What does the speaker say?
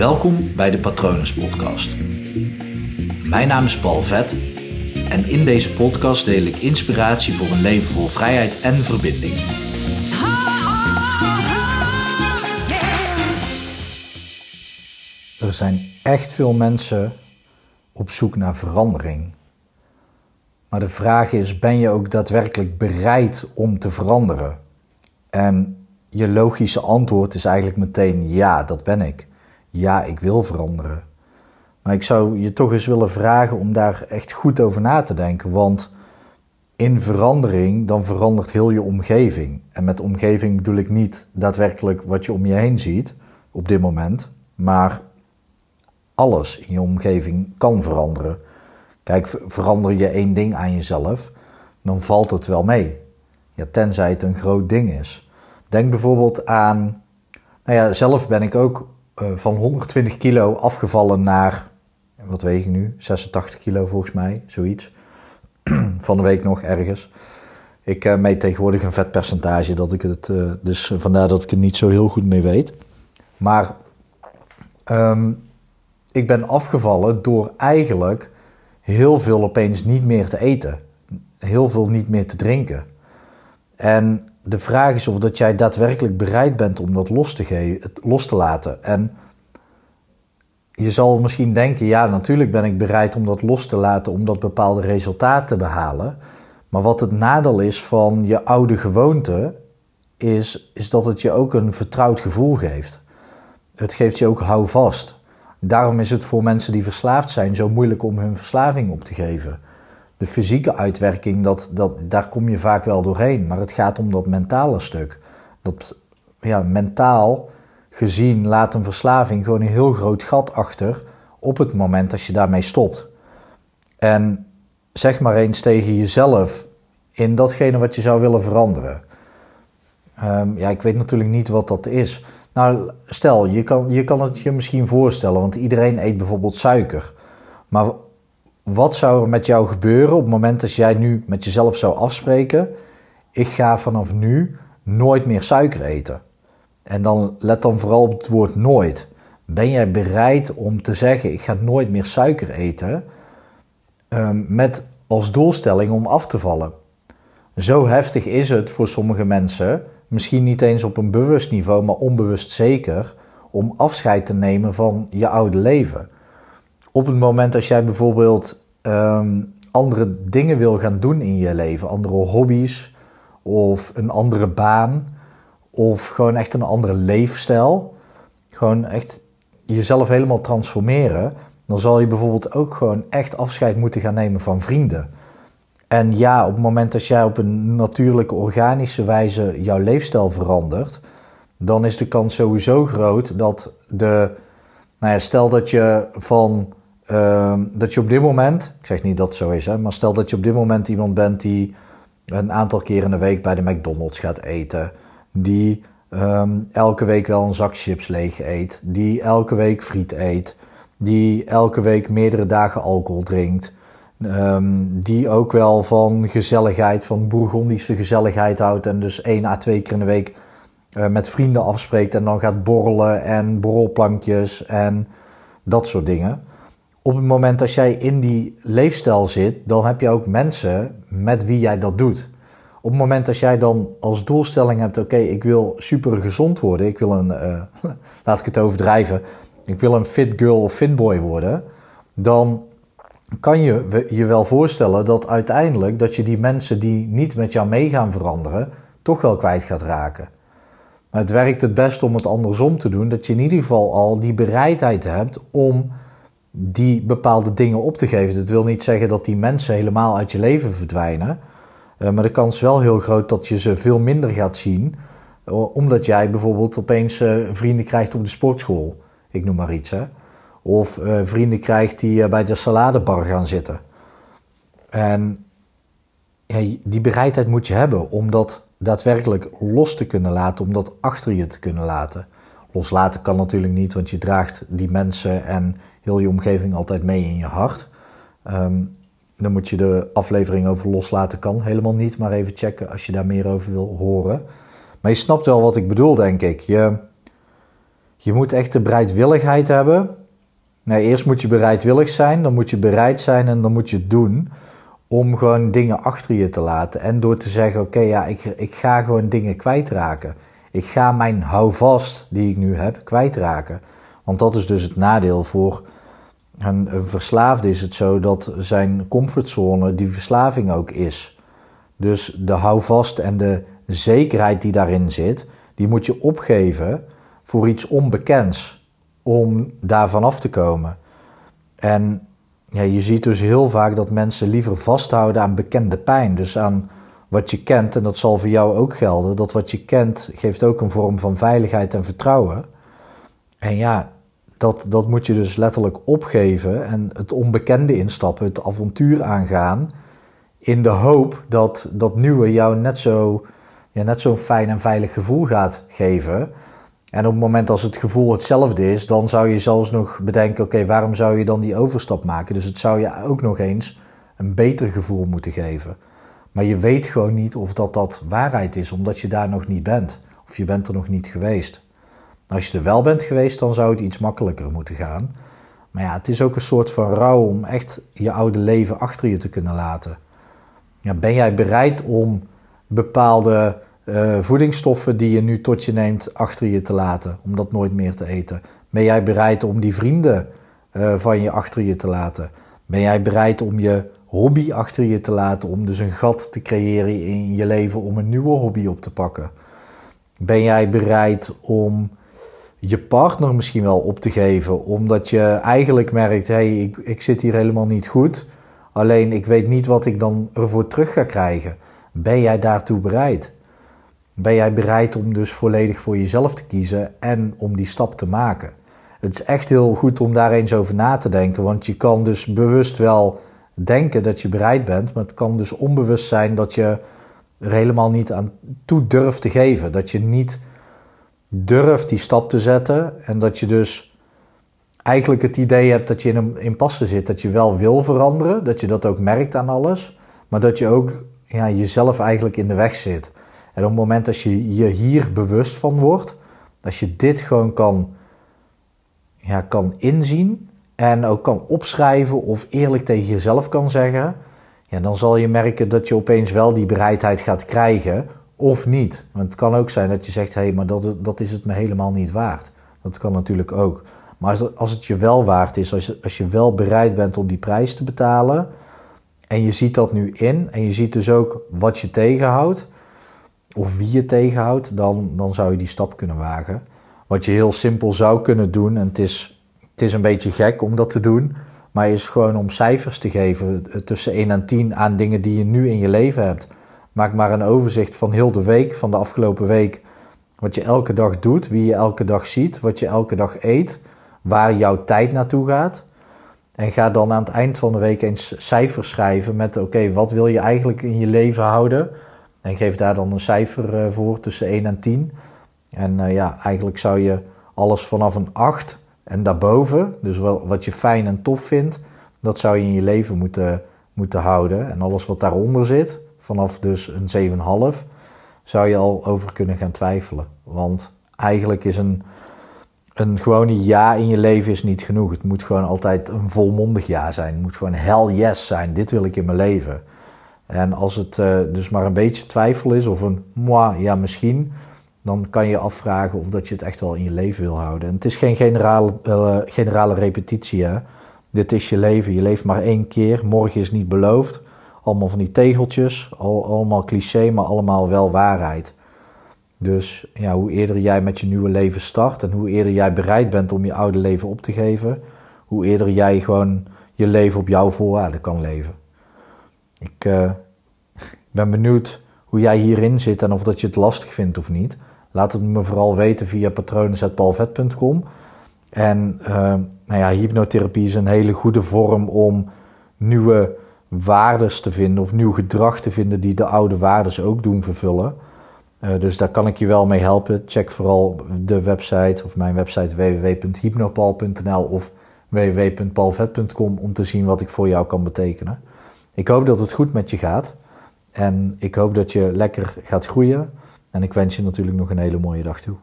Welkom bij de Patronus Podcast. Mijn naam is Paul Vet en in deze podcast deel ik inspiratie voor een leven vol vrijheid en verbinding. Er zijn echt veel mensen op zoek naar verandering. Maar de vraag is: ben je ook daadwerkelijk bereid om te veranderen? En je logische antwoord is eigenlijk meteen ja, dat ben ik. Ja, ik wil veranderen. Maar ik zou je toch eens willen vragen om daar echt goed over na te denken. Want in verandering, dan verandert heel je omgeving. En met omgeving bedoel ik niet daadwerkelijk wat je om je heen ziet op dit moment. Maar alles in je omgeving kan veranderen. Kijk, verander je één ding aan jezelf, dan valt het wel mee. Ja, tenzij het een groot ding is. Denk bijvoorbeeld aan, nou ja, zelf ben ik ook van 120 kilo afgevallen naar, wat weeg ik nu? 86 kilo volgens mij, zoiets. van de week nog ergens. Ik uh, meet tegenwoordig een vetpercentage, dat ik het, uh, dus vandaar dat ik het niet zo heel goed mee weet. Maar um, ik ben afgevallen door eigenlijk heel veel opeens niet meer te eten. Heel veel niet meer te drinken. En de vraag is of dat jij daadwerkelijk bereid bent om dat los te, los te laten. En je zal misschien denken, ja, natuurlijk ben ik bereid om dat los te laten om dat bepaalde resultaat te behalen. Maar wat het nadeel is van je oude gewoonte, is, is dat het je ook een vertrouwd gevoel geeft. Het geeft je ook houvast. Daarom is het voor mensen die verslaafd zijn zo moeilijk om hun verslaving op te geven de fysieke uitwerking, dat, dat, daar kom je vaak wel doorheen. Maar het gaat om dat mentale stuk. Dat, ja, mentaal gezien laat een verslaving gewoon een heel groot gat achter op het moment dat je daarmee stopt. En zeg maar eens tegen jezelf in datgene wat je zou willen veranderen. Um, ja, ik weet natuurlijk niet wat dat is. Nou, stel, je kan, je kan het je misschien voorstellen, want iedereen eet bijvoorbeeld suiker. Maar wat zou er met jou gebeuren op het moment dat jij nu met jezelf zou afspreken: ik ga vanaf nu nooit meer suiker eten? En dan let dan vooral op het woord nooit. Ben jij bereid om te zeggen: ik ga nooit meer suiker eten? Um, met als doelstelling om af te vallen. Zo heftig is het voor sommige mensen, misschien niet eens op een bewust niveau, maar onbewust zeker, om afscheid te nemen van je oude leven op het moment dat jij bijvoorbeeld um, andere dingen wil gaan doen in je leven, andere hobby's of een andere baan of gewoon echt een andere leefstijl, gewoon echt jezelf helemaal transformeren, dan zal je bijvoorbeeld ook gewoon echt afscheid moeten gaan nemen van vrienden. En ja, op het moment dat jij op een natuurlijke, organische wijze jouw leefstijl verandert, dan is de kans sowieso groot dat de. Nou ja, stel dat je van Ehm, dat je op dit moment, ik zeg niet dat het zo is, maar stel dat je op dit moment iemand bent die een aantal keer in de week bij de McDonald's gaat eten, die ehm, elke week wel een zak chips leeg eet, die elke week friet eet, die elke week meerdere dagen alcohol drinkt, ehm, die ook wel van gezelligheid, van bourgondische gezelligheid houdt en dus één à twee keer in de week uh, met vrienden afspreekt en dan gaat borrelen en borrelplankjes en dat soort dingen op het moment dat jij in die leefstijl zit, dan heb je ook mensen met wie jij dat doet. Op het moment dat jij dan als doelstelling hebt, oké, ik wil super gezond worden, ik wil een, uh, laat ik het overdrijven, ik wil een fit girl of fit boy worden, dan kan je je wel voorstellen dat uiteindelijk dat je die mensen die niet met jou mee gaan veranderen, toch wel kwijt gaat raken. Maar het werkt het best om het andersom te doen, dat je in ieder geval al die bereidheid hebt om die bepaalde dingen op te geven. Dat wil niet zeggen dat die mensen helemaal uit je leven verdwijnen. Uh, maar de kans is wel heel groot dat je ze veel minder gaat zien. Uh, omdat jij bijvoorbeeld opeens uh, vrienden krijgt op de sportschool. Ik noem maar iets. Hè? Of vrienden krijgt die bij de saladebar gaan zitten. En die bereidheid moet je hebben om dat daadwerkelijk los te kunnen laten. Om dat achter je te kunnen laten. Loslaten kan natuurlijk niet, want je draagt die mensen en heel je omgeving altijd mee in je hart. Um, dan moet je de aflevering over loslaten kan helemaal niet, maar even checken als je daar meer over wil horen. Maar je snapt wel wat ik bedoel, denk ik. Je, je moet echt de bereidwilligheid hebben. Nee, eerst moet je bereidwillig zijn, dan moet je bereid zijn en dan moet je het doen. Om gewoon dingen achter je te laten. En door te zeggen: Oké, ja, ik, ik ga gewoon dingen kwijtraken. Ik ga mijn houvast die ik nu heb kwijtraken. Want dat is dus het nadeel voor een, verslaafde. Is het zo dat zijn comfortzone die verslaving ook is. Dus de houvast en de zekerheid die daarin zit, die moet je opgeven voor iets onbekends om daarvan af te komen. En ja, je ziet dus heel vaak dat mensen liever vasthouden aan bekende pijn. Dus aan wat je kent, en dat zal voor jou ook gelden, dat wat je kent geeft ook een vorm van veiligheid en vertrouwen. En ja, dat, dat moet je dus letterlijk opgeven en het onbekende instappen, het avontuur aangaan, in de hoop dat dat nieuwe jou net zo ja, net zo'n fijn en veilig gevoel gaat geven. En op het moment als het gevoel hetzelfde is, dan zou je zelfs nog bedenken: oké, waarom zou je dan die overstap maken? Dus het zou je ook nog eens een beter gevoel moeten geven. Maar je weet gewoon niet of dat dat waarheid is, omdat je daar nog niet bent. Of je bent er nog niet geweest. Als je er wel bent geweest, dan zou het iets makkelijker moeten gaan. Maar ja, het is ook een soort van rouw om echt je oude leven achter je te kunnen laten. Ben jij bereid om bepaalde uh, voedingsstoffen die je nu tot je neemt achter je te laten, om dat nooit meer te eten? Ben jij bereid om die vrienden uh, van je achter je te laten? Ben jij bereid om je hobby achter je te laten, om dus een gat te creëren in je leven om een nieuwe hobby op te pakken? Ben jij bereid om je partner misschien wel op te geven, omdat je eigenlijk merkt: hé, hey, ik, ik zit hier helemaal niet goed, alleen ik weet niet wat ik dan ervoor terug ga krijgen? Ben jij daartoe bereid? Ben jij bereid om dus volledig voor jezelf te kiezen en om die stap te maken? Het is echt heel goed om daar eens over na te denken, want je kan dus bewust wel denken dat je bereid bent, maar het kan dus onbewust zijn dat je er helemaal niet aan toe durft te geven. Dat je niet durft die stap te zetten en dat je dus eigenlijk het idee hebt dat je in een impasse zit, dat je wel wil veranderen, dat je dat ook merkt aan alles, maar dat je ook ja, jezelf eigenlijk in de weg zit. En op het moment dat je je hier bewust van wordt, als je dit gewoon kan, ja, kan inzien en ook kan opschrijven of eerlijk tegen jezelf kan zeggen, ja, dan zal je merken dat je opeens wel die bereidheid gaat krijgen of niet. Want het kan ook zijn dat je zegt, hé, hey, maar dat, dat is het me helemaal niet waard. Dat kan natuurlijk ook. Maar als, als het je wel waard is, als je, als je wel bereid bent om die prijs te betalen, en je ziet dat nu in en je ziet dus ook wat je tegenhoudt of wie je tegenhoudt, dan, dan zou je die stap kunnen wagen. Wat je heel simpel zou kunnen doen, en het is, het is een beetje gek om dat te doen, maar is gewoon om cijfers te geven tussen 1 en 10 aan dingen die je nu in je leven hebt. Maak maar een overzicht van heel de week, van de afgelopen week, wat je elke dag doet, wie je elke dag ziet, wat je elke dag eet, waar jouw tijd naartoe gaat. En ga dan aan het eind van de week eens cijfers schrijven met: oké, wat wil je eigenlijk in je leven houden? En geef daar dan een cijfer eh, voor tussen 1 en 10. En uh, ja, eigenlijk zou je alles vanaf een 8 en daarboven, dus wat je fijn en tof vindt, dat zou je in je leven moeten, moeten houden. En alles wat daaronder zit, vanaf dus een 7,5, zou je al over kunnen gaan twijfelen. Want eigenlijk is een een gewone ja in je leven is niet genoeg. Het moet gewoon altijd een volmondig ja zijn. Het moet gewoon hell yes zijn. Dit wil ik in mijn leven. En als het uh, dus maar een beetje twijfel is of een moi, ja misschien, dan kan je afvragen of dat je het echt wel in je leven wil houden. En het is geen generale, uh, generale repetitie. Hè? Dit is je leven. Je leeft maar één keer. Morgen is niet beloofd. Allemaal van die tegeltjes. Al, allemaal cliché, maar allemaal wel waarheid. Dus ja, hoe eerder jij met je nieuwe leven start en hoe eerder jij bereid bent om je oude leven op te geven, hoe eerder jij gewoon je leven op jouw voorwaarden kan leven. Ik uh, ben benieuwd hoe jij hierin zit en of dat je het lastig vindt of niet. Laat het me vooral weten via patronen.palvet.com. En uh, nou ja, hypnotherapie is een hele goede vorm om nieuwe waardes te vinden of nieuw gedrag te vinden die de oude waardes ook doen vervullen. Uh, dus daar kan ik je wel mee helpen. Check vooral de website of mijn website www.hypnopal.nl of www.palvet.com om te zien wat ik voor jou kan betekenen. Ik hoop dat het goed met je gaat en ik hoop dat je lekker gaat groeien. En ik wens je natuurlijk nog een hele mooie dag toe.